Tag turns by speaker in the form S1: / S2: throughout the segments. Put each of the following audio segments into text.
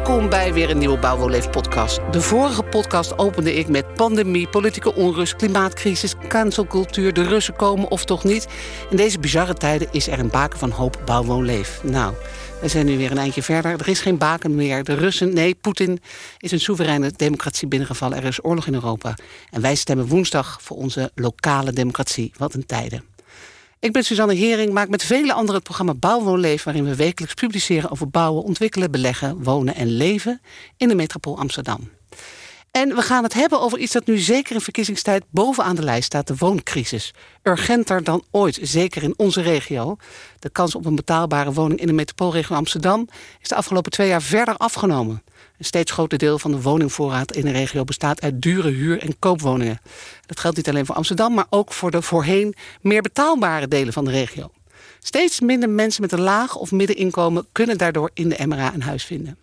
S1: Welkom bij weer een nieuwe Bouwwoonleef podcast. De vorige podcast opende ik met pandemie, politieke onrust, klimaatcrisis, cancelcultuur, de Russen komen of toch niet. In deze bizarre tijden is er een baken van hoop Bouwwoonleef. Nou, we zijn nu weer een eindje verder. Er is geen baken meer. De Russen, nee, Poetin is een soevereine democratie binnengevallen. Er is oorlog in Europa. En wij stemmen woensdag voor onze lokale democratie. Wat een tijden. Ik ben Suzanne Hering, maak met vele anderen het programma Bouwwoonleef... waarin we wekelijks publiceren over bouwen, ontwikkelen, beleggen, wonen en leven... in de metropool Amsterdam. En we gaan het hebben over iets dat nu zeker in verkiezingstijd bovenaan de lijst staat, de wooncrisis. Urgenter dan ooit, zeker in onze regio. De kans op een betaalbare woning in de metropoolregio Amsterdam is de afgelopen twee jaar verder afgenomen. Een steeds groter deel van de woningvoorraad in de regio bestaat uit dure huur- en koopwoningen. Dat geldt niet alleen voor Amsterdam, maar ook voor de voorheen meer betaalbare delen van de regio. Steeds minder mensen met een laag of middeninkomen kunnen daardoor in de MRA een huis vinden.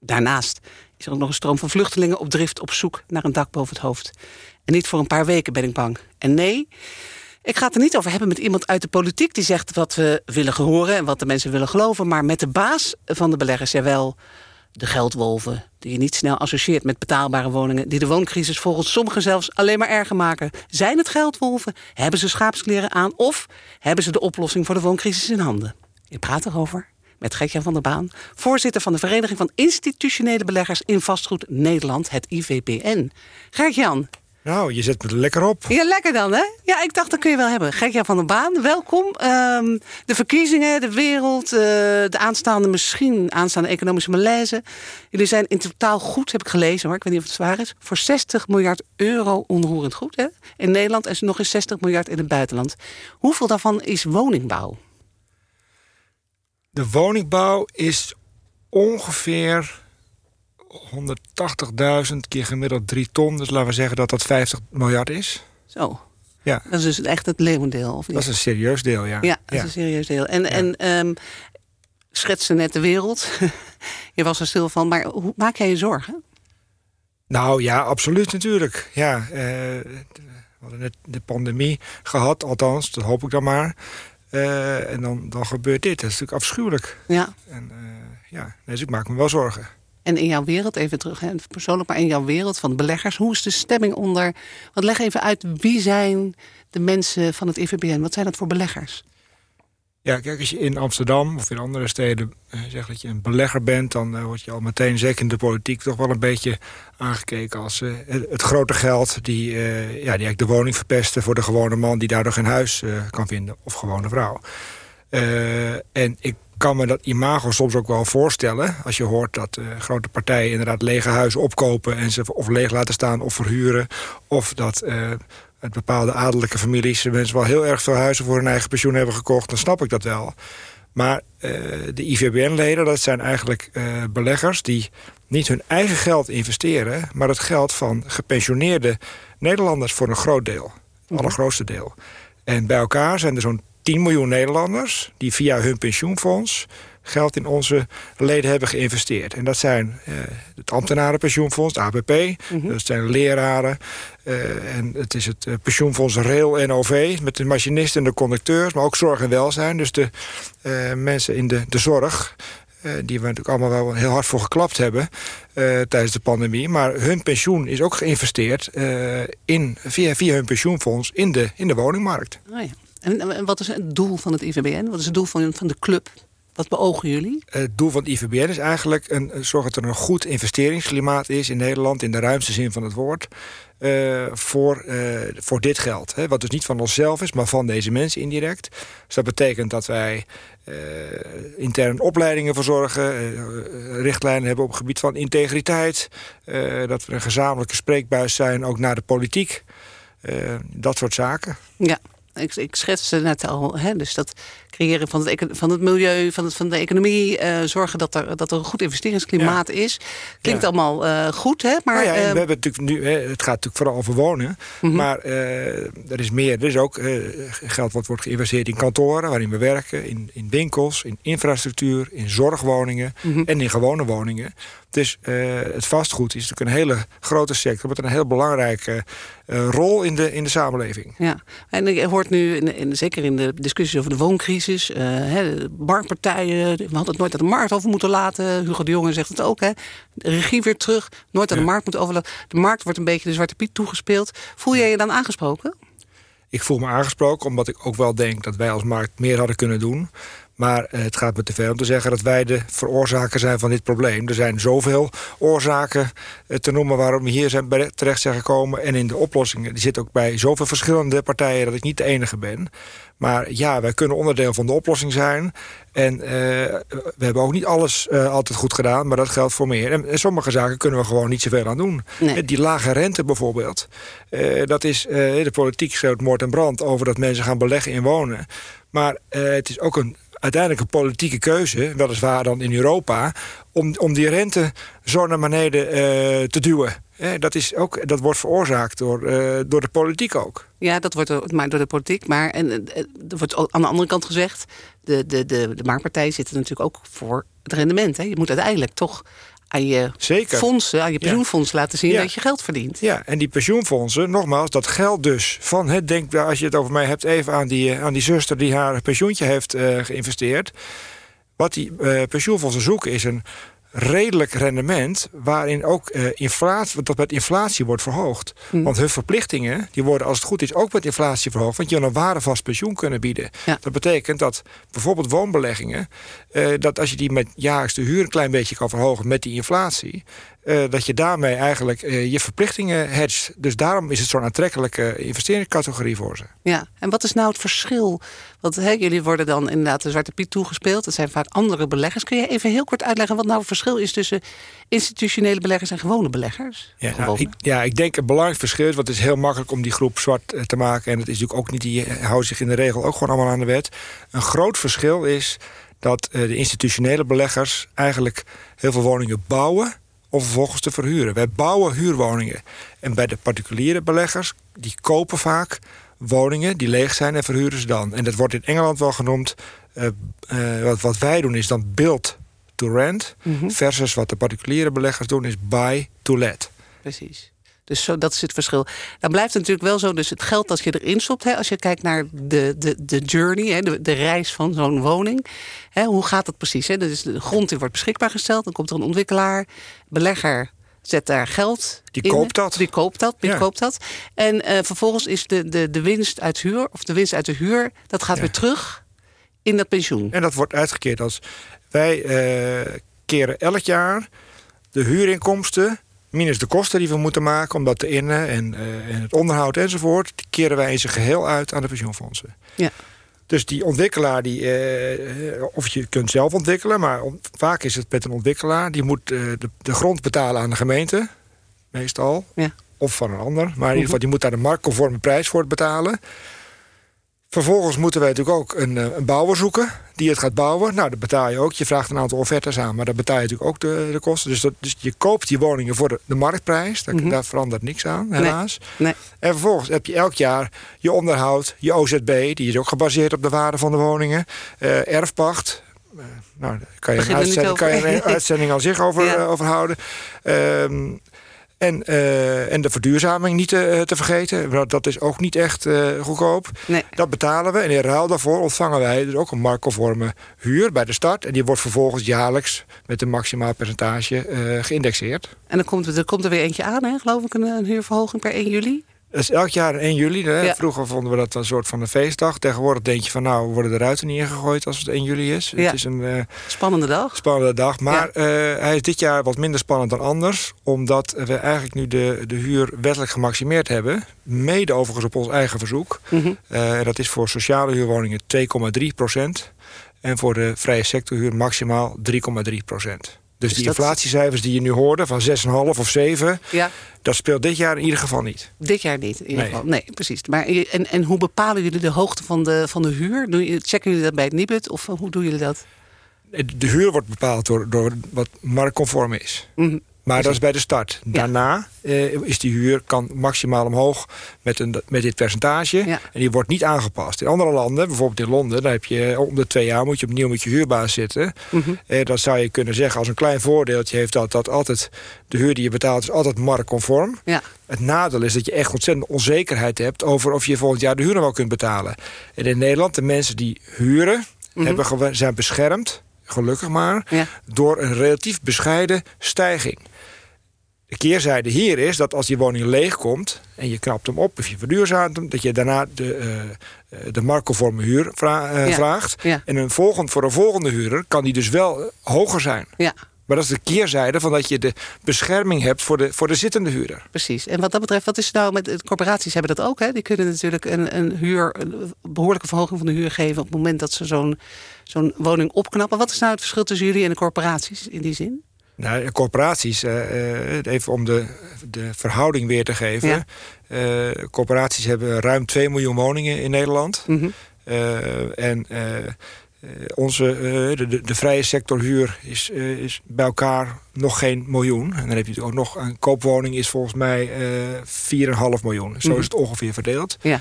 S1: Daarnaast is er ook nog een stroom van vluchtelingen op drift op zoek naar een dak boven het hoofd. En niet voor een paar weken ben ik bang. En nee, ik ga het er niet over hebben met iemand uit de politiek die zegt wat we willen horen en wat de mensen willen geloven, maar met de baas van de beleggers, jawel, de geldwolven, die je niet snel associeert met betaalbare woningen, die de wooncrisis volgens sommigen zelfs alleen maar erger maken. Zijn het geldwolven? Hebben ze schaapskleren aan? Of hebben ze de oplossing voor de wooncrisis in handen? Ik praat erover met Gertjan van der Baan, voorzitter van de Vereniging van Institutionele Beleggers in Vastgoed Nederland, het IVBN. Gertjan.
S2: Nou, je zet me er lekker op.
S1: Ja, lekker dan, hè? Ja, ik dacht, dat kun je wel hebben. Gertjan van der Baan, welkom. Um, de verkiezingen, de wereld, uh, de aanstaande misschien aanstaande economische malaise. Jullie zijn in totaal goed, heb ik gelezen hoor, ik weet niet of het zwaar is, voor 60 miljard euro onroerend goed, hè? In Nederland en nog eens 60 miljard in het buitenland. Hoeveel daarvan is woningbouw?
S2: De woningbouw is ongeveer 180.000 keer gemiddeld 3 ton. Dus laten we zeggen dat dat 50 miljard is.
S1: Zo. Ja. Dat is dus echt het leeuwendeel, of niet?
S2: Dat is een serieus deel, ja.
S1: Ja, dat is een serieus deel. En, ja. en um, schetste net de wereld. je was er stil van. Maar hoe maak jij je zorgen?
S2: Nou ja, absoluut natuurlijk. Ja, uh, we hadden net de pandemie gehad, althans, dat hoop ik dan maar. Uh, en dan, dan gebeurt dit. Dat is natuurlijk afschuwelijk.
S1: Ja.
S2: En uh, ja, dus ik maak me wel zorgen.
S1: En in jouw wereld, even terug, hè, persoonlijk, maar in jouw wereld van beleggers, hoe is de stemming onder? Want leg even uit, wie zijn de mensen van het IVBN? Wat zijn dat voor beleggers?
S2: Ja, kijk, als je in Amsterdam of in andere steden uh, zegt dat je een belegger bent... dan uh, word je al meteen, zeker in de politiek, toch wel een beetje aangekeken als het, het, grote geld... Die, ja, die eigenlijk de woning verpesten voor de gewone man die daardoor geen huis kan vinden. Of gewone vrouw. en ik kan me dat imago soms ook wel voorstellen. Als je hoort dat grote partijen inderdaad lege huizen opkopen... en ze of leeg laten staan of verhuren. Of dat uit bepaalde adellijke families... mensen wel heel erg veel huizen voor hun eigen pensioen hebben gekocht... dan snap ik dat wel. Maar uh, de IVBN-leden, dat zijn eigenlijk uh, beleggers... die niet hun eigen geld investeren... maar het geld van gepensioneerde Nederlanders voor een groot deel. Het allergrootste deel. En bij elkaar zijn er zo'n 10 miljoen Nederlanders... die via hun pensioenfonds geld in onze leden hebben geïnvesteerd. En dat zijn uh, het ambtenarenpensioenfonds, het ABP, mm -hmm. dat zijn leraren... Uh, en het is het uh, pensioenfonds Rail NOV... met de machinisten en de conducteurs, maar ook zorg en welzijn. Dus de mensen in de, de zorg... die we natuurlijk allemaal wel heel hard voor geklapt hebben tijdens de pandemie. Maar hun pensioen is ook geïnvesteerd in, via, via hun pensioenfonds in de, in de woningmarkt.
S1: Oh ja. En, en wat is het doel van het IVBN? Wat is het doel van, van de club? Wat beogen jullie?
S2: Het doel van het IVBN is eigenlijk een, zorgen dat er een goed investeringsklimaat is in Nederland, in de ruimste zin van het woord, uh, voor, uh, voor dit geld. Hè? Wat dus niet van onszelf is, maar van deze mensen indirect. Dus dat betekent dat wij uh, intern opleidingen verzorgen, richtlijnen hebben op het gebied van integriteit, dat we een gezamenlijke spreekbuis zijn, ook naar de politiek. dat soort zaken.
S1: Ja, ik, ik schetste net al, hè, dus dat creëren van het, van het milieu, van, het, van de economie, uh, zorgen dat er, dat er een goed investeringsklimaat ja. is. Klinkt ja. allemaal uh, goed, hè? Maar,
S2: nou ja,
S1: uh,
S2: we hebben natuurlijk nu, hè, het gaat natuurlijk vooral over wonen, mm -hmm. maar er is meer. Er is ook geld wat wordt geïnvesteerd in kantoren waarin we werken, in, in winkels, in infrastructuur, in zorgwoningen mm -hmm. en in gewone woningen. Dus het vastgoed is natuurlijk een hele grote sector met een heel belangrijke rol in de, in de samenleving.
S1: Ja, en je hoort nu, in, in, zeker in de discussie over de wooncrisis crisis. Uh, hè, marktpartijen, we hadden het nooit aan de markt over moeten laten. Hugo de Jonge zegt het ook. Hè. De regie weer terug, nooit aan de markt moeten overlaten. De markt wordt een beetje de zwarte piet toegespeeld. Voel jij je dan aangesproken?
S2: Ik voel me aangesproken, omdat ik ook wel denk dat wij als markt meer hadden kunnen doen. Maar eh, het gaat me te ver om te zeggen dat wij de veroorzaker zijn van dit probleem. Er zijn zoveel oorzaken eh, te noemen waarom we hier zijn terecht zijn gekomen. En in de oplossingen die zit ook bij zoveel verschillende partijen dat ik niet de enige ben. Maar ja, wij kunnen onderdeel van de oplossing zijn. En uh, we hebben ook niet alles uh, altijd goed gedaan, maar dat geldt voor meer. En, en, sommige zaken kunnen we gewoon niet zoveel aan doen. Nee. Die lage rente bijvoorbeeld. Uh, dat is, de politiek schreeuwt moord en brand over dat mensen gaan beleggen in wonen. Maar het is ook een uiteindelijk een politieke keuze, weliswaar dan in Europa... om, om die rente zo naar beneden uh, te duwen. dat, is ook, dat wordt veroorzaakt door, uh, door de politiek ook.
S1: Ja, dat wordt maar door de politiek. Maar en, er wordt aan de andere kant gezegd... de, de, de, de marktpartijen zitten natuurlijk ook voor het rendement. Hè. Je moet uiteindelijk toch aan je Zeker. fondsen, aan je pensioenfonds laten zien dat je geld verdient.
S2: Ja, en die pensioenfondsen, nogmaals, dat geld dus van het denk, als je het over mij hebt, even aan die, aan die zuster die haar pensioentje heeft uh, geïnvesteerd. Wat die uh, pensioenfondsen zoeken is een redelijk rendement... waarin ook uh, inflatie, dat met inflatie wordt verhoogd. Hm. Want hun verplichtingen die worden als het goed is ook met inflatie verhoogd. Want je wil een waardevast pensioen kunnen bieden. Dat betekent dat bijvoorbeeld woonbeleggingen... Uh, dat als je die met jaarlijks de huur een klein beetje kan verhogen met die inflatie... Uh, dat je daarmee eigenlijk uh, je verplichtingen hedgt. Dus daarom is het zo'n aantrekkelijke investeringscategorie voor ze.
S1: Ja, en wat is nou het verschil? Want hè, jullie worden dan inderdaad de Zwarte Piet toegespeeld. Dat zijn vaak andere beleggers. Kun je even heel kort uitleggen wat nou het verschil is... tussen institutionele beleggers en gewone beleggers?
S2: Ja, nou, ik, ja ik denk een belangrijk verschil... want het is heel makkelijk om die groep zwart eh, te maken... en het is natuurlijk ook niet, die houden zich in de regel ook gewoon allemaal aan de wet. Een groot verschil is dat de institutionele beleggers... eigenlijk heel veel woningen bouwen om vervolgens te verhuren. Wij bouwen huurwoningen. En bij de particuliere beleggers, die kopen vaak woningen die leeg zijn en verhuren ze dan. En dat wordt in Engeland wel genoemd. Uh, uh, wat, wat wij doen is dan build to rent. Mhm. Versus wat de particuliere beleggers doen is buy to let.
S1: Precies. Dus zo, dat is het verschil. Dan blijft het natuurlijk wel zo, dus het geld dat je erin stopt... Hè, als je kijkt naar de, de, de journey, hè, de, de reis van zo'n woning... Hè, hoe gaat dat precies? Hè? Dus de grond die wordt beschikbaar gesteld, dan komt er een ontwikkelaar, belegger zet daar geld
S2: die
S1: in.
S2: Koopt dat.
S1: Die koopt dat. Die koopt dat. En uh, vervolgens is de, de, de winst uit huur, of de winst uit de huur, dat gaat weer terug in dat pensioen.
S2: En dat wordt uitgekeerd als wij uh, keren elk jaar de huurinkomsten minus de kosten die we moeten maken om dat te innen en, uh, en het onderhoud enzovoort, die keren wij in zijn geheel uit aan de pensioenfondsen.
S1: Ja.
S2: Dus die ontwikkelaar, die, uh, of je kunt zelf ontwikkelen... maar vaak is het met een ontwikkelaar... die moet uh, de, de, grond betalen aan de gemeente, meestal. Ja. Of van een ander. Maar in ieder geval, die moet daar de marktconforme prijs voor betalen. Vervolgens moeten wij natuurlijk ook een, eh, een, bouwer zoeken die het gaat bouwen. Nou, dat betaal je ook. Je vraagt een aantal offertes aan, maar dan betaal je natuurlijk ook de, de kosten. Dus, dat, dus je koopt die woningen voor de, de marktprijs. Daar, mhm. daar, verandert niks aan, helaas. Nee. En vervolgens heb je elk jaar je onderhoud, je OZB... die is ook gebaseerd op de waarde van de woningen. Uh, erfpacht, uh, nou, daar kan je, een uitzending, kan je een uitzending al zich over, ja. uh, over houden. Uh, en, uh, en de verduurzaming niet te, te, vergeten. Dat is ook niet echt uh, goedkoop. Nee. Dat betalen we. En in ruil daarvoor ontvangen wij dus ook een marktconforme huur bij de start. En die wordt vervolgens jaarlijks met een maximaal percentage uh, geïndexeerd.
S1: En dan komt, er komt er weer eentje aan, hè, geloof ik, een, een huurverhoging per 1 juli?
S2: Dat is elk jaar 1 juli. Hè? Vroeger vonden we dat een soort van een feestdag. Tegenwoordig denk je van nou, worden de ruiten niet ingegooid als het 1 juli is.
S1: Ja.
S2: Het is een uh,
S1: spannende dag.
S2: Spannende dag. Maar uh, hij is dit jaar wat minder spannend dan anders. Omdat we eigenlijk nu de, de huur wettelijk gemaximeerd hebben. Mede overigens op ons eigen verzoek. Mm -hmm. uh, dat is voor sociale huurwoningen 2,3 procent. En voor de vrije sectorhuur maximaal 3,3 procent. Dus, die inflatiecijfers die je nu hoorde van 6,5 of 7... Ja. dat speelt dit jaar in ieder geval niet.
S1: Dit jaar niet, in ieder nee. geval. Nee, precies. Maar, en, en hoe bepalen jullie de hoogte van de, van de huur? Checken jullie dat bij het Nibud of hoe doen jullie dat?
S2: De huur wordt bepaald door, door wat marktconform is. Mm -hmm. Maar dat is bij de start. Daarna uh, is die huur kan maximaal omhoog met, een, met dit percentage. Ja. En die wordt niet aangepast. In andere landen, bijvoorbeeld in Londen... daar heb je om de twee jaar moet je opnieuw met je huurbaas zitten. Mm -hmm. uh, dat zou je kunnen zeggen als een klein voordeeltje heeft dat... dat altijd de huur die je betaalt is altijd marktconform. Ja. Het nadeel is dat je echt ontzettend onzekerheid hebt... over of je volgend jaar de huur wel kunt betalen. En in Nederland, de mensen die huren Mhm. hebben zijn beschermd, gelukkig maar, door een relatief bescheiden stijging. De keerzijde hier is dat als die woning leeg komt en je knapt hem op of je verduurzaamt hem, dat je daarna de, uh, de marktconforme huur vraagt. En een volgend, voor een volgende huurder kan die dus wel hoger zijn. Ja. Maar dat is de keerzijde van dat je de bescherming hebt voor de, voor de zittende huurder.
S1: Precies. En wat dat betreft, wat is nou met de corporaties hebben dat ook? Hè? Die kunnen natuurlijk een, een huur, een behoorlijke verhoging van de huur geven op het moment dat ze zo'n zo'n woning opknappen. Wat is nou het verschil tussen jullie en de corporaties in die zin?
S2: Nou, corporaties, uh, even om de, de verhouding weer te geven. Ja. Uh, corporaties hebben ruim 2 miljoen woningen in Nederland. Mm -hmm. en eh, onze, eh, de, de, de, vrije sector huur is, eh, is bij elkaar nog geen miljoen. En dan heb je ook nog een koopwoning is volgens mij 4,5 miljoen. Zo mhm. is het ongeveer verdeeld. Ja.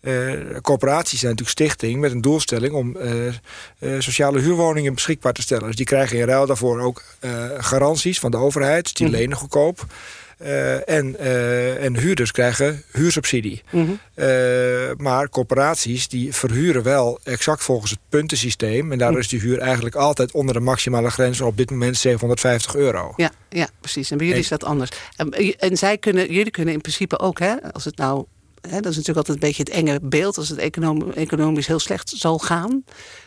S2: Uh, corporaties zijn natuurlijk stichting met een doelstelling om sociale huurwoningen beschikbaar te stellen. Dus die krijgen in ruil daarvoor ook garanties van de overheid. Die mm lenen goedkoop. Uh, en, uh, en huurders krijgen huursubsidie. Mm maar corporaties die verhuren wel exact volgens het puntensysteem. En daar is die huur eigenlijk altijd onder de maximale grens... op dit moment 750 euro.
S1: Ja, ja precies. En bij jullie is dat anders. En, en, zij kunnen, jullie kunnen in principe ook, hè, als het nou hè, dat is natuurlijk altijd een beetje het enge beeld. Als het economisch heel slecht zal gaan,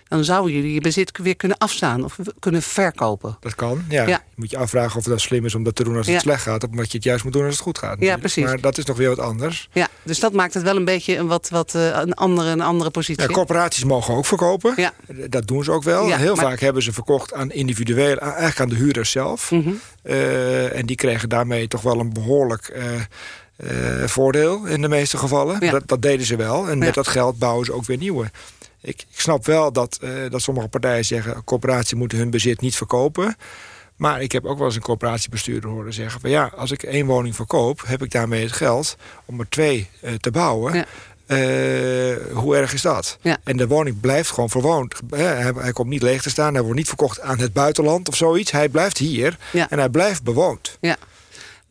S1: dan zouden jullie je bezit weer kunnen afstaan of kunnen verkopen.
S2: Dat kan, ja. Je moet je afvragen of dat slim is om dat te doen als het slecht gaat, of omdat je het juist moet doen als het goed gaat. Ja, precies. Maar dat is nog weer wat anders.
S1: Ja, dus dat maakt het wel een beetje een wat, wat uh, een, andere, een andere positie.
S2: Ja, corporaties mogen ook verkopen. Ja. Dat doen ze ook wel. heel vaak hebben ze verkocht aan individueel, eigenlijk aan de huurders zelf. Mm -hmm. uh, en die kregen daarmee toch wel een behoorlijk. Uh, voordeel in de meeste gevallen. Dat, dat, deden ze wel. En met dat geld bouwen ze ook weer nieuwe. Ik, ik snap wel dat, uh, dat sommige partijen zeggen... corporaties moeten hun bezit niet verkopen. Maar ik heb ook wel eens een coöperatiebestuurder horen zeggen... van ja, als ik één woning verkoop, heb ik daarmee het geld... om er twee uh, te bouwen... Ja. Uh, hoe erg is dat? Ja. En de woning blijft gewoon verwoond. Hij, hij, komt niet leeg te staan. Hij wordt niet verkocht aan het buitenland of zoiets. Hij blijft hier ja. en hij blijft bewoond.
S1: Ja.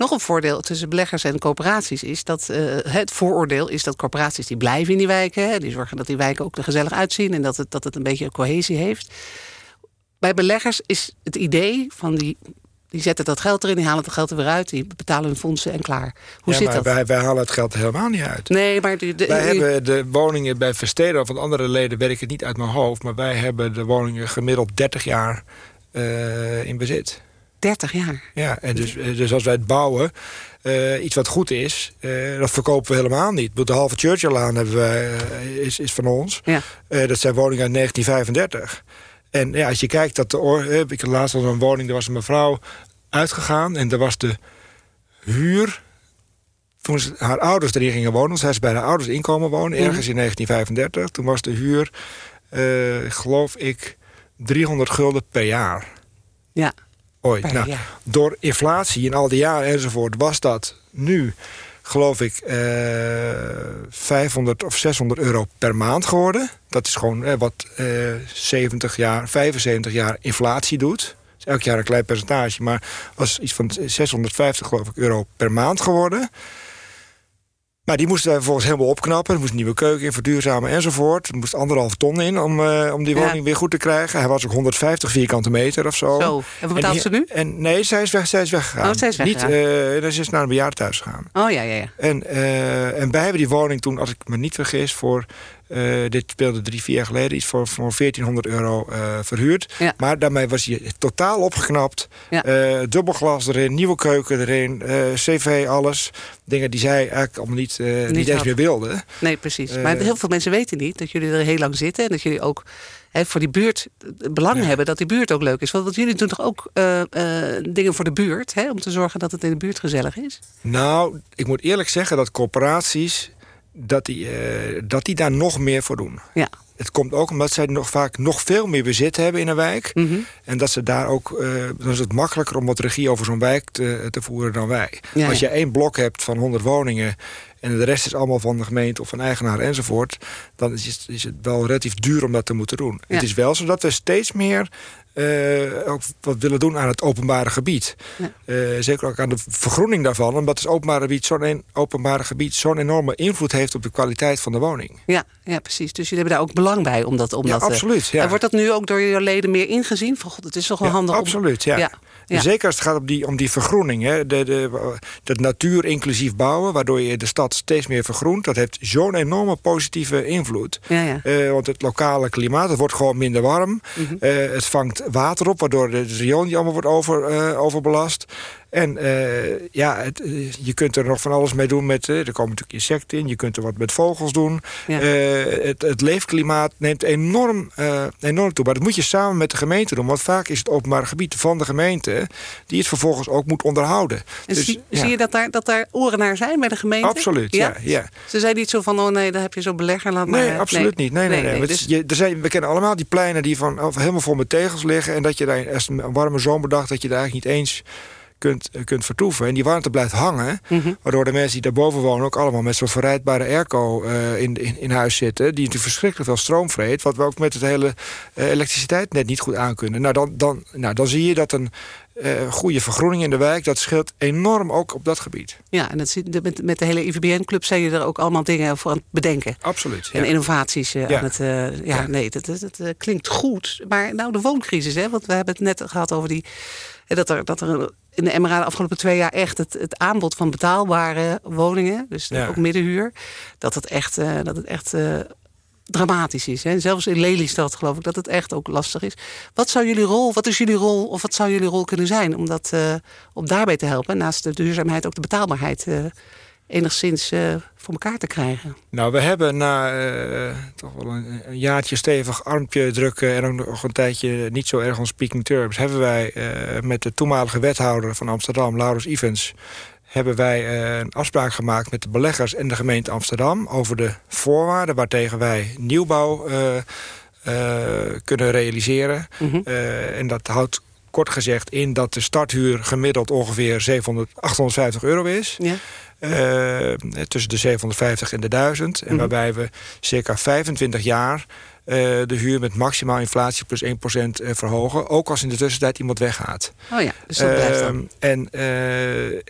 S1: Nog een voordeel tussen beleggers en coöperaties is dat uh, het vooroordeel is dat corporaties die blijven in die wijken. Hè, die zorgen dat die wijken ook er gezellig uitzien en dat het, dat het een beetje cohesie heeft. Bij beleggers is het idee van die die zetten dat geld erin, die halen het geld er weer uit... die betalen hun fondsen en klaar. Hoe
S2: ja,
S1: zit dat?
S2: Wij, wij halen het geld helemaal niet uit.
S1: Nee, maar... De,
S2: wij hebben de woningen bij Versteden... van andere leden weet ik het niet uit mijn hoofd... maar wij hebben de woningen gemiddeld 30 jaar uh, in bezit.
S1: 30 jaar.
S2: Ja, en dus, eh, dus als wij het bouwen, uh, iets wat goed is, uh, dat verkopen we helemaal niet. De halve Churchill-laan hebben wij, uh, is, is van ons. Ja. dat zijn woningen uit 1935. En ja, als je kijkt, dat de, ik laatst al een woning, daar was een mevrouw uitgegaan... en daar was de huur toen haar ouders erin gingen wonen... zij is bij haar ouders inkomen wonen, ergens in 1935. Toen was de huur, geloof ik, 300 gulden per jaar.
S1: Ja
S2: ooit. Nou, door inflatie in al die jaren enzovoort was dat nu geloof ik, eh, 500 of 600 euro per maand geworden. Dat is gewoon eh, wat eh, 70 jaar, 75 jaar inflatie doet. Dus elk jaar een klein percentage, maar was iets van 650 geloof ik, euro per maand geworden. Maar die moesten wij vervolgens helemaal opknappen. Er moest een nieuwe keuken in, verduurzamen enzovoort. Er moest anderhalf ton in om, uh, om die woning weer goed te krijgen. Hij was ook 150 vierkante meter of zo.
S1: Zo, en wat betaalt ze nu?
S2: En, nee, zij is, weg, zij is weggegaan.
S1: Oh, zij is weggegaan.
S2: Niet, uh, ze is naar een bejaardentehuis gegaan.
S1: Oh, ja, ja, ja.
S2: En, uh, en wij hebben die woning toen, als ik me niet vergis... voor uh, dit speelde drie, vier jaar geleden iets voor, voor 1400 euro uh, verhuurd. Ja. Maar daarmee was hij totaal opgeknapt. Ja. Uh, dubbelglas erin, nieuwe keuken erin, cv, alles. Dingen die zij eigenlijk allemaal niet, niet, niet eens meer wilden.
S1: Nee, precies. maar heel veel mensen weten niet dat jullie er heel lang zitten... en dat jullie ook voor die buurt belang ja. hebben dat die buurt ook leuk is. Want, jullie doen toch ook dingen voor de buurt... om te zorgen dat het in de buurt gezellig is?
S2: Nou, ik moet eerlijk zeggen dat corporaties dat die, uh, dat die daar nog meer voor doen. Ja. Het komt ook omdat zij nog vaak nog veel meer bezit hebben in een wijk. Mm -hmm. En dat ze daar ook, uh, dan is het makkelijker om wat regie over zo'n wijk te, te, voeren dan wij. Ja, Als je één blok hebt van 100 woningen en de rest is allemaal van de gemeente of van eigenaar enzovoort... dan is het, is het wel relatief duur om dat te moeten doen. Het is wel zo dat we steeds meer uh, ook wat willen doen aan het openbare gebied. Ja. Uh, zeker ook aan de vergroening daarvan. Omdat het openbare gebied zo'n openbare gebied zo'n enorme invloed heeft op de kwaliteit van de woning.
S1: Ja, ja, precies. Dus jullie hebben daar ook belang bij. Omdat, omdat,
S2: ja, absoluut. Ja.
S1: En wordt dat nu ook door je leden meer ingezien? Van god, het is toch wel handig
S2: absoluut, ja. ja. Zeker als het gaat om die, om die vergroening. Hè. De, de, de natuur inclusief bouwen, waardoor je de stad steeds meer vergroent. Dat heeft zo'n enorme positieve invloed.
S1: Ja, ja.
S2: Uh, want het lokale klimaat, het wordt gewoon minder warm. Mm het vangt water op, waardoor de riool niet allemaal wordt over, uh, overbelast. En uh, ja, het, je kunt er nog van alles mee doen. Met, uh, er komen natuurlijk insecten in. Je kunt er wat met vogels doen. Ja. Het, het, leefklimaat neemt enorm, enorm toe. Maar dat moet je samen met de gemeente doen. Want vaak is het openbaar gebied van de gemeente... die het vervolgens ook moet onderhouden.
S1: Dus, zie, ja. zie, je dat daar, dat daar oren naar zijn bij de gemeente?
S2: Absoluut, ja. ja,
S1: Ze zijn niet zo van, oh nee, daar heb je zo'n belegger. Laat
S2: nee, absoluut niet. Nee, nee, nee. nee. Dus... je, er zijn, we kennen allemaal die pleinen die van, helemaal vol met tegels liggen... en dat je daar, een warme zomerdag... dat je daar eigenlijk niet eens kunt, eh, kunt vertoeven. En die warmte blijft hangen. Mhm. Waardoor de mensen die daarboven wonen ook allemaal met zo'n verrijdbare airco uh, in, in, in, huis zitten. Die natuurlijk verschrikkelijk veel stroom vreet. Wat we ook met het hele uh, elektriciteit net niet goed aankunnen. Nou, dan, dan, nou, dan zie je dat een uh, goede vergroening in de wijk, dat scheelt enorm ook op dat gebied.
S1: Ja, en dat, met, met de hele IVBN-club zijn je er ook allemaal dingen voor aan het bedenken.
S2: Absoluut.
S1: En innovaties uh, ja. aan het... Uh, ja, ja, nee, dat, dat, dat klinkt goed. Maar nou, de wooncrisis, hè, want we hebben het net gehad over die... Dat er, dat er in de MRA de afgelopen twee jaar echt het, het aanbod van betaalbare woningen, dus ja. ook middenhuur, dat het echt, uh, dat het echt uh, dramatisch is. Hè? Zelfs in Lelystad geloof ik dat het echt ook lastig is. Wat zou jullie rol, wat is jullie rol, of wat zou jullie rol kunnen zijn om, dat, uh, om daarbij te helpen? Naast de duurzaamheid ook de betaalbaarheid enigszins uh, voor elkaar te krijgen?
S2: Nou, we hebben na uh, toch wel een, een, jaartje stevig armpje drukken... en ook nog een tijdje niet zo erg on speaking terms... hebben wij uh, met de toenmalige wethouder van Amsterdam, Laurens Ivens... hebben wij een afspraak gemaakt met de beleggers en de gemeente Amsterdam... over de voorwaarden waartegen wij nieuwbouw kunnen realiseren. Mm -hmm. en dat houdt kort gezegd in dat de starthuur gemiddeld ongeveer 700, 850 euro is. Ja. Uh, tussen de 750 en de 1000. En mm -hmm. waarbij we circa 25 jaar uh, de huur met maximaal inflatie plus 1% uh, verhogen. Ook als in de tussentijd iemand weggaat.
S1: Oh ja, dus dat blijft dan.
S2: En,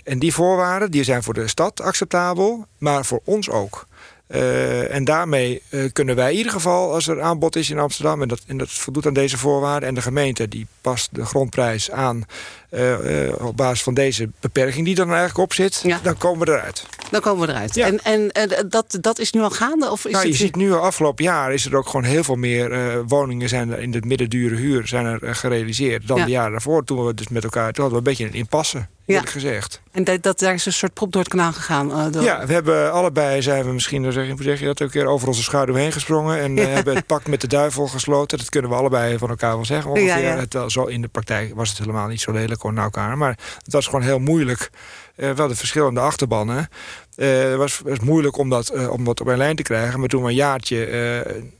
S2: en die voorwaarden die zijn voor de stad acceptabel, maar voor ons ook. Uh, en daarmee uh, kunnen wij in ieder geval, als er aanbod is in Amsterdam... en dat, en dat voldoet aan deze voorwaarden... en de gemeente die past de grondprijs aan uh, uh, op basis van deze beperking die er dan eigenlijk op zit, ja. dan komen we eruit.
S1: Dan komen we eruit. Ja. En, en, en dat, dat is nu al gaande? Of is
S2: nou,
S1: het...
S2: je ziet nu afgelopen jaar is er ook gewoon heel veel meer woningen zijn er in de middendure huur zijn er gerealiseerd dan ja. de jaren daarvoor. Toen we dus met elkaar, toen hadden we een beetje een impasse. Ja. gezegd.
S1: En dat, dat, daar is een soort prop door het kanaal gegaan? Uh, door...
S2: Ja, we hebben allebei, zijn we misschien, dan zeg, zeg je dat ook een keer, over onze schaduw heen gesprongen. En ja. uh, hebben het pak met de duivel gesloten. Dat kunnen we allebei van elkaar wel zeggen. Ongeveer. Ja, ja. Het, wel, zo in de praktijk was het helemaal niet zo lelijk naar elkaar. Maar het was gewoon heel moeilijk. Uh, wel de verschillende achterbannen. Het uh, was, was moeilijk om dat, uh, om dat op een lijn te krijgen. Maar toen een jaartje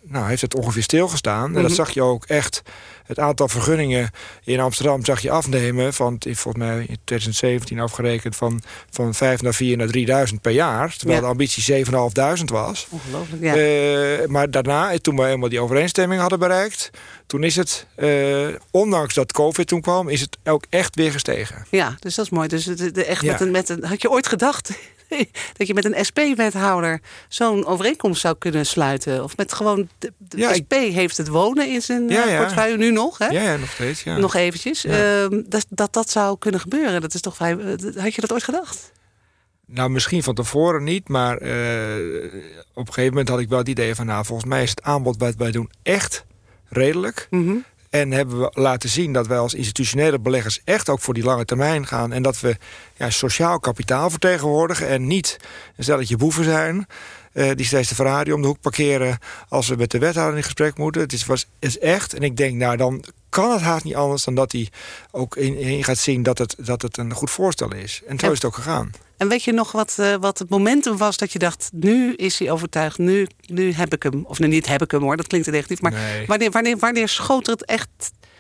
S2: nou, heeft het ongeveer stilgestaan. Mm -hmm. En dat zag je ook echt. Het aantal vergunningen in Amsterdam zag je afnemen. Van, volgens mij in 2017 afgerekend van, van 5 naar 4 naar 3000 per jaar. Terwijl ja. de ambitie 7.500 was.
S1: Ongelooflijk, ja.
S2: maar daarna, toen we helemaal die overeenstemming hadden bereikt... toen is het, ondanks dat COVID toen kwam, is het ook echt weer gestegen.
S1: Ja, dus dat is mooi. Dus het, echt ja. met, een, met een, had je ooit gedacht dat je met een SP-wethouder zo'n overeenkomst zou kunnen sluiten. Of met gewoon, de, de ja, SP ik... heeft het wonen in zijn ja, ja. portefeuille nu nog. Hè?
S2: Ja, ja, nog steeds. Ja.
S1: Nog eventjes. Uh, dat, dat dat zou kunnen gebeuren. Dat is toch vrij, had je dat ooit gedacht?
S2: Nou, misschien van tevoren niet, maar uh, op een gegeven moment had ik wel het idee van... nou, volgens mij is het aanbod wat wij doen echt redelijk. Mm -hmm. En hebben we laten zien dat wij als institutionele beleggers echt ook voor die lange termijn gaan. En dat we ja, sociaal kapitaal vertegenwoordigen en niet een stelletje boeven zijn. Uh, die steeds de Ferrari om de hoek parkeren als we met de wethouder in gesprek moeten. Het is, was, is echt. En ik denk, nou dan kan het haast niet anders dan dat hij ook in, in gaat zien dat het, dat het een goed voorstel is. En zo is het ook gegaan.
S1: En weet je nog wat, uh, wat het momentum was dat je dacht... nu is hij overtuigd, nu, nu heb ik hem. Of nee, niet heb ik hem hoor, dat klinkt negatief. Maar nee. wanneer, wanneer, wanneer schoot het echt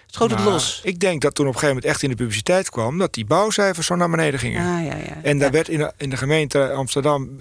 S1: schoot nou, het los?
S2: Ik denk dat toen op een gegeven moment echt in de publiciteit kwam... dat die bouwcijfers zo naar beneden gingen.
S1: Ah, ja, ja.
S2: En daar
S1: ja.
S2: werd in de, in de gemeente Amsterdam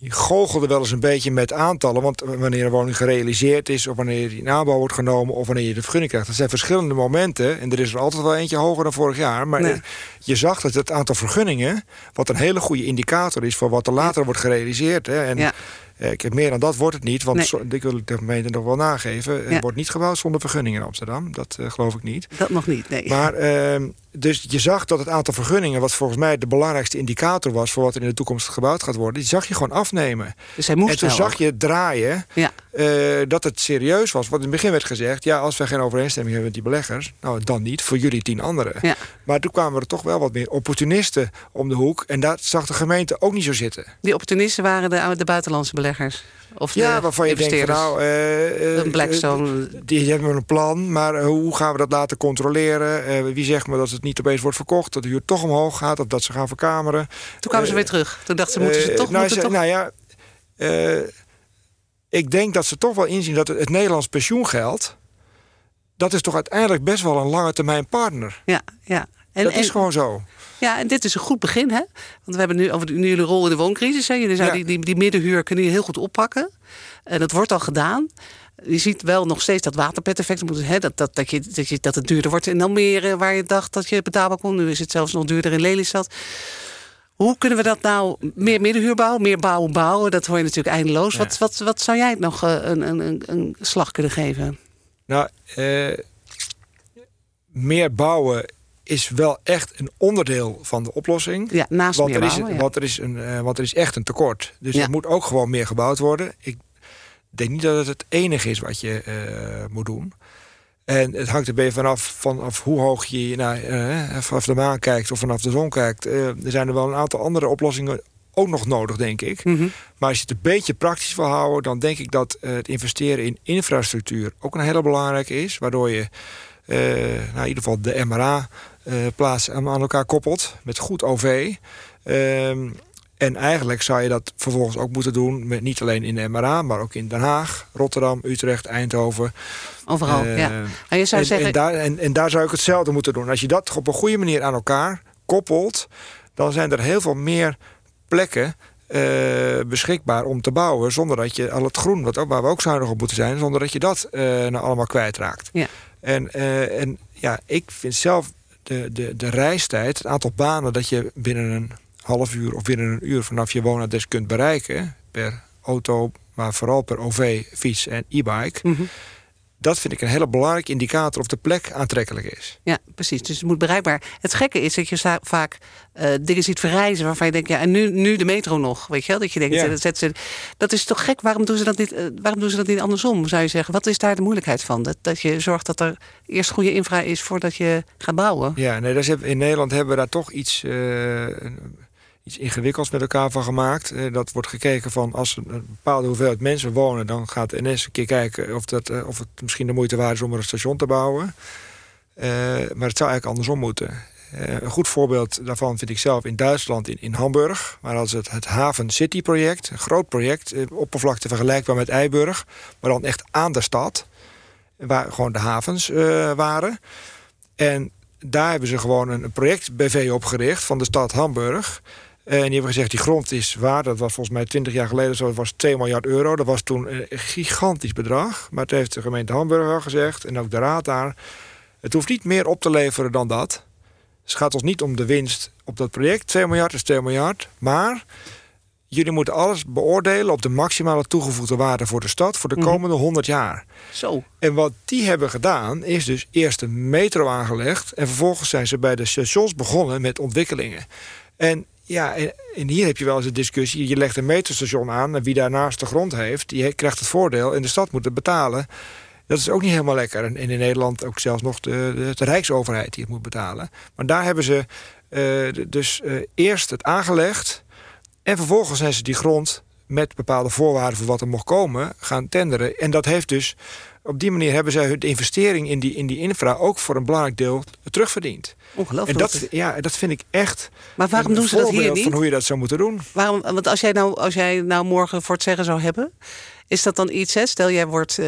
S2: goochelde wel eens een beetje met aantallen. Want wanneer een woning gerealiseerd is... of wanneer die in aanbouw wordt genomen... of wanneer je de vergunning krijgt. Dat zijn verschillende momenten. En er is er altijd wel eentje hoger dan vorig jaar. Maar nee. je zag dat het aantal vergunningen... wat een hele goede indicator is... voor wat er later wordt gerealiseerd. Hè, en,
S1: ja.
S2: Ik, meer dan dat wordt het niet, want nee. ik wil de gemeente nog wel nageven. Het wordt niet gebouwd zonder vergunning in Amsterdam. Dat geloof ik niet.
S1: Dat nog niet, nee.
S2: Maar ehm, dus je zag dat het aantal vergunningen... wat volgens mij de belangrijkste indicator was... voor wat er in de toekomst gebouwd gaat worden... die zag je gewoon afnemen.
S1: Dus hij moest
S2: en toen zag je draaien ja. Uh, dat het serieus was. Want in het begin werd gezegd... ja, als we geen overeenstemming hebben met die beleggers... nou, dan niet, voor jullie tien anderen. Ja. Maar toen kwamen er toch wel wat meer opportunisten om de hoek... en dat zag de gemeente ook niet zo zitten.
S1: Die opportunisten waren de, de buitenlandse beleggers? Of
S2: ja, waarvan je denkt, nou, uh,
S1: een Blackstone.
S2: die hebben een plan, maar hoe gaan we dat laten controleren? wie zegt me dat het niet opeens wordt verkocht, dat de huur toch omhoog gaat... of dat ze gaan verkameren.
S1: Toen kwamen ze weer terug. Toen dachten ze, moeten ze toch...
S2: nou,
S1: moeten toch...
S2: nou ja, ik denk dat ze toch wel inzien dat het, het Nederlands pensioengeld... dat is toch uiteindelijk best wel een lange termijn partner.
S1: Ja, ja.
S2: En, dat is gewoon zo.
S1: Ja, en dit is een goed begin, hè? Want we hebben nu over nu jullie rol in de wooncrisis. Hè? Jullie zou die, die, die middenhuur kunnen je heel goed oppakken. En dat wordt al gedaan. Je ziet wel nog steeds dat waterpet-effect. Dat, dat, dat, je, dat, je, dat het duurder wordt in Almere, waar je dacht dat je betaalbaar kon. Nu is het zelfs nog duurder in Lelystad. Hoe kunnen we dat nou meer middenhuur bouwen, meer bouwen, bouwen? Dat hoor je natuurlijk eindeloos. Wat, wat, wat zou jij nog uh, een, een, een slag kunnen geven?
S2: Nou, uh, meer bouwen is wel echt een onderdeel van de oplossing.
S1: Ja, naast
S2: want
S1: meer
S2: er
S1: bouwen,
S2: is,
S1: ja.
S2: want, er is een, uh, want er is echt een tekort. Dus er moet ook gewoon meer gebouwd worden. Ik denk niet dat het het enige is wat je moet doen. En het hangt er bij vanaf, vanaf hoe hoog je naar, uh, vanaf de maan kijkt of vanaf de zon kijkt. Uh, er zijn er wel een aantal andere oplossingen ook nog nodig, denk ik.
S1: Mm -hmm.
S2: Maar als je het een beetje praktisch wil houden... dan denk ik dat uh, het investeren in infrastructuur ook een hele belangrijke is. Waardoor je nou, in ieder geval de MRA-plaats aan elkaar koppelt met goed OV. Ehm, en eigenlijk zou je dat vervolgens ook moeten doen... Met niet alleen in de MRA, maar ook in Den Haag, Rotterdam, Utrecht, Eindhoven.
S1: Overal, uh, ja. En, je zou
S2: en,
S1: zeggen...
S2: en, daar, en, en daar zou ik hetzelfde moeten doen. Als je dat op een goede manier aan elkaar koppelt... dan zijn er heel veel meer plekken uh, beschikbaar om te bouwen... zonder dat je al het groen, wat ook, waar we ook zuinig op moeten zijn... zonder dat je dat uh, nou allemaal kwijtraakt.
S1: Ja.
S2: En, en ja, ik vind zelf de, de, de reistijd, het aantal banen... dat je binnen een half uur of binnen een uur vanaf je woonadres kunt bereiken... per auto, maar vooral per OV, fiets en e-bike...
S1: Mm -hmm.
S2: Dat vind ik een hele belangrijke indicator of de plek aantrekkelijk is.
S1: Ja, precies. Dus het moet bereikbaar. Het gekke is dat je vaak uh, dingen ziet verrijzen waarvan je denkt, ja, en nu, nu de metro nog. Weet je wel? Dat je denkt,
S2: Ja.
S1: dat, zet ze, dat is toch gek? Waarom doen, ze dat niet, uh, waarom doen ze dat niet andersom, zou je zeggen? Wat is daar de moeilijkheid van? Dat, dat je zorgt dat er eerst goede infra is voordat je gaat bouwen?
S2: Ja, nee, dat is, in Nederland hebben we daar toch iets. Uh, iets ingewikkelds met elkaar van gemaakt. Uh, dat wordt gekeken van als een bepaalde hoeveelheid mensen wonen... dan gaat NS een keer kijken of, dat, uh, of het misschien de moeite waard is om er een station te bouwen. Uh, maar het zou eigenlijk andersom moeten. een goed voorbeeld daarvan vind ik zelf in Duitsland, in, in Hamburg. Waar hadden ze het, het Haven City project. Een groot project, oppervlakte vergelijkbaar met Eiburg. Maar dan echt aan de stad. Waar gewoon de havens waren. En daar hebben ze gewoon een project-BV opgericht van de stad Hamburg... En die hebben gezegd, die grond is waar. Dat was volgens mij 20 jaar geleden zo. Dat was 2 miljard euro. Dat was toen een gigantisch bedrag. Maar het heeft de gemeente Hamburg al gezegd. En ook de raad daar. Het hoeft niet meer op te leveren dan dat. Dus het gaat ons niet om de winst op dat project. 2 miljard is 2 miljard. Maar jullie moeten alles beoordelen op de maximale toegevoegde waarde voor de stad... voor de komende 100 jaar.
S1: Zo.
S2: En wat die hebben gedaan, is dus eerst een metro aangelegd... en vervolgens zijn ze bij de stations begonnen met ontwikkelingen. En ja, en, hier heb je wel eens een discussie. Je legt een metrostation aan en wie daarnaast de grond heeft... die krijgt het voordeel en de stad moet het betalen. Dat is ook niet helemaal lekker. En in Nederland ook zelfs nog de, de, Rijksoverheid die het moet betalen. Maar daar hebben ze uh, dus uh, eerst het aangelegd... en vervolgens zijn ze die grond met bepaalde voorwaarden... voor wat er mocht komen, gaan tenderen. En dat heeft dus... Op die manier hebben zij de investering in die, in die infra... ook voor een belangrijk deel terugverdiend.
S1: Ongelooflijk.
S2: En dat, ja, dat vind ik echt
S1: maar waarom doen ze dat hier niet?
S2: van hoe je dat zou moeten doen.
S1: Waarom, want als jij, nou, als jij nou morgen voor het zeggen zou hebben... is dat dan iets, hè? stel jij wordt, uh,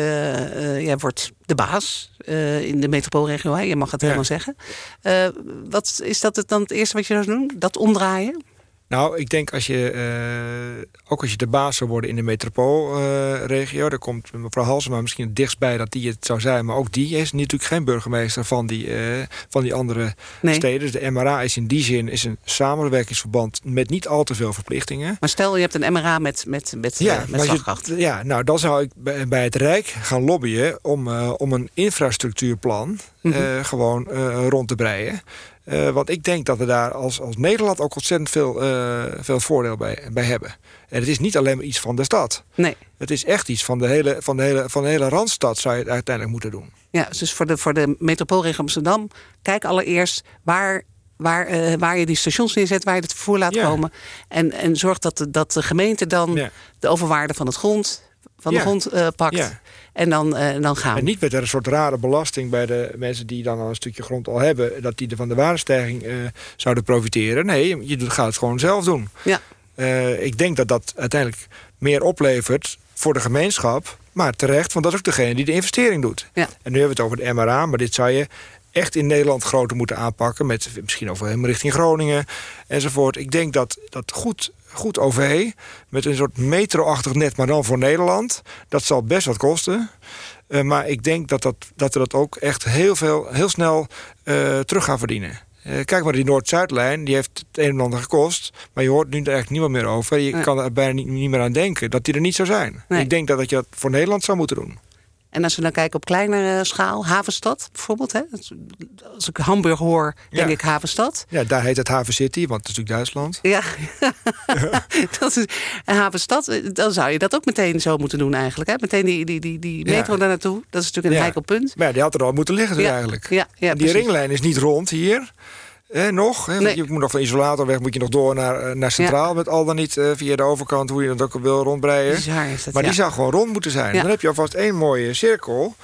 S1: uh, jij wordt de baas uh, in de metropoolregio... Hè? je mag het
S2: Ja.
S1: helemaal zeggen. wat is dat het dan het eerste wat je zou doen? Dat omdraaien?
S2: Nou, ik denk als je, uh, ook als je de baas zou worden in de metropoolregio... Uh, daar komt mevrouw Halsema misschien het dichtstbij dat die het zou zijn... maar ook die is natuurlijk geen burgemeester van die, uh, van die andere nee. steden. Dus de MRA is in die zin is een samenwerkingsverband... met niet al te veel verplichtingen.
S1: Maar stel, je hebt een MRA met, met, met,
S2: ja,
S1: met slagkracht.
S2: Je, ja, nou, dan zou ik bij, bij het Rijk gaan lobbyen... om, om een infrastructuurplan mm -hmm. gewoon rond te breien... Uh, want ik denk dat we daar als, als Nederland ook ontzettend veel, uh, veel voordeel bij, bij hebben. En het is niet alleen maar iets van de stad.
S1: Nee.
S2: Het is echt iets van de hele, van de hele, van de hele Randstad zou je het uiteindelijk moeten doen.
S1: Ja, dus voor de, voor de metropoolregio Amsterdam... kijk allereerst waar waar, uh, waar je die stations neerzet, waar je het vervoer laat ja. komen. En, en zorg dat de, dat de gemeente dan ja. de overwaarde van het grond van de grond uh, pakt. En dan, uh, dan gaan
S2: En niet met een soort rare belasting bij de mensen die dan al een stukje grond al hebben... dat die er van de waardestijging uh, zouden profiteren. Nee, je gaat het gewoon zelf doen.
S1: Ja.
S2: ik denk dat dat uiteindelijk meer oplevert voor de gemeenschap. Maar terecht, want dat is ook degene die de investering doet.
S1: Ja.
S2: En nu hebben we het over de MRA, maar dit zou je echt in Nederland groter moeten aanpakken. Met misschien over helemaal richting Groningen enzovoort. Ik denk dat dat goed goed OV... met een soort metro-achtig net, maar dan voor Nederland. Dat zal best wat kosten. Uh, maar ik denk dat, dat, dat we dat ook echt heel, veel, heel snel uh, terug gaan verdienen. Uh, kijk maar, die Noord-Zuidlijn, die heeft het een en ander gekost. Maar je hoort nu er eigenlijk niemand meer over. Je nee. kan er bijna niet, niet, meer aan denken dat die er niet zou zijn. Nee. Ik denk dat, dat je dat voor Nederland zou moeten doen.
S1: En als we dan kijken op kleinere schaal, Havenstad bijvoorbeeld. Hè? Als ik Hamburg hoor, denk ja. ik Havenstad.
S2: Ja, daar heet het Haven City, want het is natuurlijk Duitsland.
S1: Ja, dat is Havenstad. Dan zou je dat ook meteen zo moeten doen eigenlijk. Hè? Meteen die, die, die, die metro ja. daar naartoe. Dat is natuurlijk een heikel punt.
S2: Maar ja, die had er al moeten liggen dus eigenlijk.
S1: Ja, ja,
S2: die ringlijn is niet rond hier. Eh, nog.
S1: Nee.
S2: Je moet nog van isolatorweg moet je nog door naar, naar Centraal. Ja. Met al dan niet uh, via de overkant hoe je dat ook wil rondbreien. Maar
S1: ja.
S2: die zou gewoon rond moeten zijn.
S1: Ja.
S2: Dan heb je alvast één mooie cirkel.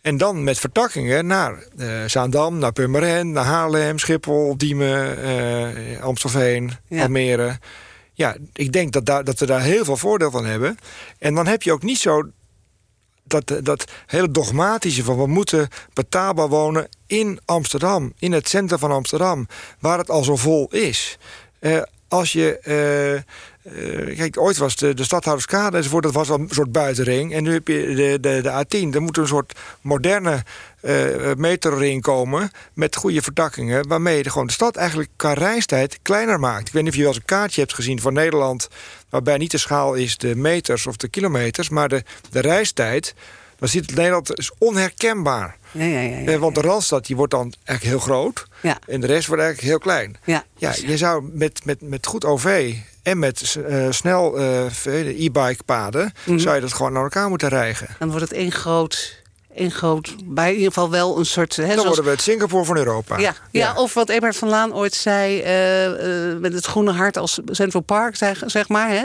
S2: En dan met vertakkingen naar uh, Zaandam, naar Purmerend, naar Haarlem, Schiphol, Diemen, uh, Amstelveen, Almere. Ja, ik denk dat, daar, dat we daar heel veel voordeel van hebben. En dan heb je ook niet zo dat, dat hele dogmatische van we moeten betaalbaar wonen in Amsterdam, in het centrum van Amsterdam, waar het al zo vol is. Uh, als je. Uh, uh, kijk, ooit was de, de Stadhouderskade enzovoort, dat was wel een soort buitenring. En nu heb je de, de, de A10. Er moet een soort moderne uh, metroring komen met goede vertakkingen, waarmee je gewoon de stad eigenlijk qua reistijd kleiner maakt. Ik weet niet of je wel eens een kaartje hebt gezien van Nederland, waarbij niet de schaal is de meters of de kilometers, maar de, de reistijd. Dan ziet het Nederland is onherkenbaar.
S1: Ja, ja, ja, ja,
S2: Want de Randstad die wordt dan eigenlijk heel groot.
S1: Ja.
S2: En de rest wordt eigenlijk heel klein.
S1: Ja.
S2: Ja, je zou met, met, met goed OV en met uh, snel uh, e-bike paden... Mm
S1: Mhm.
S2: -hmm. zou je dat gewoon naar elkaar moeten rijgen.
S1: Dan wordt het één groot... Een groot, bij in ieder geval wel een soort... Hè,
S2: dan
S1: zoals,
S2: worden we het Singapore van Europa.
S1: Ja, ja. ja of wat Eberhard van Laan ooit zei... Uh, uh, met het groene hart als Central Park, zeg, zeg maar. Hè?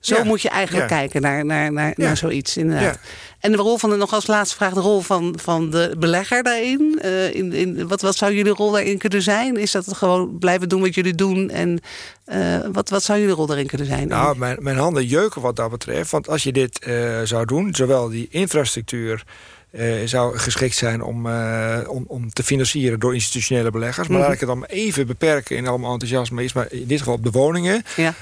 S1: Zo ja. moet je eigenlijk kijken naar, naar, naar, naar zoiets, inderdaad. En de rol van de, nog als laatste vraag, de rol van, van de belegger daarin. Uh, in, in, wat, wat zou jullie rol daarin kunnen zijn? Is dat gewoon blijven doen wat jullie doen? En uh, wat, wat zou jullie rol daarin kunnen zijn?
S2: Nou, mijn, mijn handen jeuken wat dat betreft. Want als je dit uh, zou doen, zowel die infrastructuur... Uh, zou geschikt zijn om, uh, om, om te financieren door institutionele beleggers. Maar mm -hmm. laat ik het dan even beperken in allemaal enthousiasme. Is maar in dit geval op de woningen.
S1: Ja.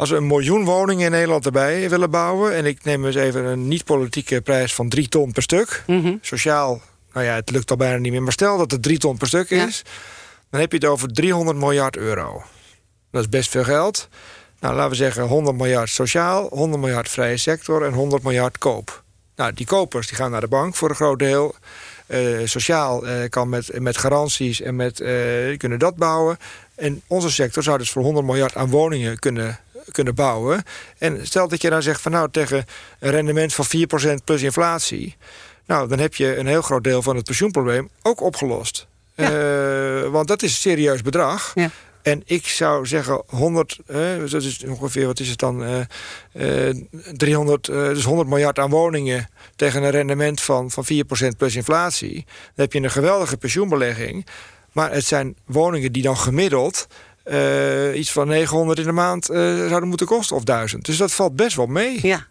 S2: Als we een miljoen woningen in Nederland erbij willen bouwen... en ik neem eens even een niet-politieke prijs van drie ton per stuk...
S1: Mm -hmm.
S2: sociaal, nou ja, het lukt al bijna niet meer... maar stel dat het drie ton per stuk ja. is... dan heb je het over 300 miljard euro. Dat is best veel geld. Nou, laten we zeggen 100 miljard sociaal... 100 miljard vrije sector en 100 miljard koop. Nou, die kopers die gaan naar de bank voor een groot deel... Uh, sociaal uh, kan met, met garanties en met, uh, kunnen dat bouwen. En onze sector zou dus voor 100 miljard aan woningen kunnen, kunnen bouwen. En stel dat je dan zegt van nou tegen een rendement van 4% plus inflatie. Nou, dan heb je een heel groot deel van het pensioenprobleem ook opgelost. Ja. want dat is een serieus bedrag.
S1: Ja.
S2: En ik zou zeggen 100, eh, dat is ongeveer, wat is het dan? Uh, uh, 300, dus 100 miljard aan woningen tegen een rendement van, van 4% plus inflatie. Dan heb je een geweldige pensioenbelegging. Maar het zijn woningen die dan gemiddeld iets van 900 in de maand zouden moeten kosten of 1000. Dus dat valt best wel mee.
S1: Ja.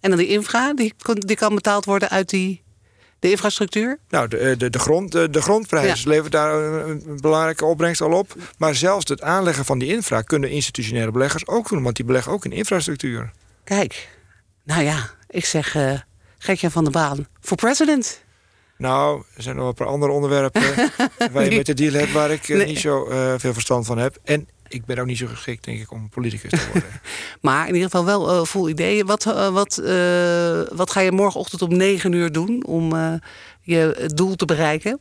S1: En dan die infra, die kan betaald worden uit die De infrastructuur?
S2: Nou, de, de, de, grond, de, de grondprijs levert daar een, een, belangrijke opbrengst al op. Maar zelfs het aanleggen van die infra kunnen institutionele beleggers ook doen. Want die beleggen ook in infrastructuur.
S1: Kijk, nou ja, ik zeg uh, Gertjan van der Baan voor president.
S2: Nou, er zijn nog een paar andere onderwerpen waar je met de deal hebt... waar ik uh, niet zo uh, veel verstand van heb. En ik ben ook niet zo geschikt, denk ik, om politicus te worden.
S1: maar in ieder geval wel uh, vol ideeën. Wat, uh, wat, uh, wat ga je morgenochtend om negen uur doen om je doel te bereiken?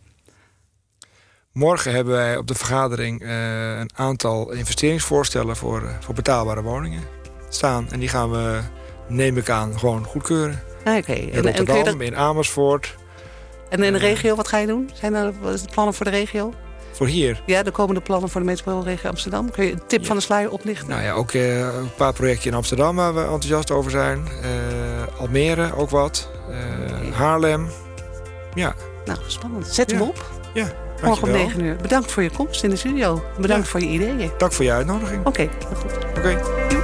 S2: Morgen hebben wij op de vergadering een aantal investeringsvoorstellen voor, voor betaalbare woningen staan. En die gaan we, neem ik aan, gewoon goedkeuren.
S1: Ah, Oké.
S2: In Rotterdam, en, dat... in Amersfoort.
S1: En in de regio, wat ga je doen? Zijn er wat is de plannen voor de regio?
S2: Voor hier?
S1: Ja, de komende plannen voor de metropoolregio Amsterdam. Kun je een tip ja. van de sluier oplichten?
S2: Nou ja, ook uh, een paar projecten in Amsterdam waar we enthousiast over zijn. Uh, Almere ook wat. Okay. Haarlem. Ja.
S1: Nou, spannend. Zet
S2: ja.
S1: hem op.
S2: Ja.
S1: Morgen om 9 uur. Bedankt voor je komst in de studio. Bedankt ja. voor je ideeën.
S2: Dank voor je uitnodiging.
S1: Oké, okay, goed.
S2: Oké. Okay.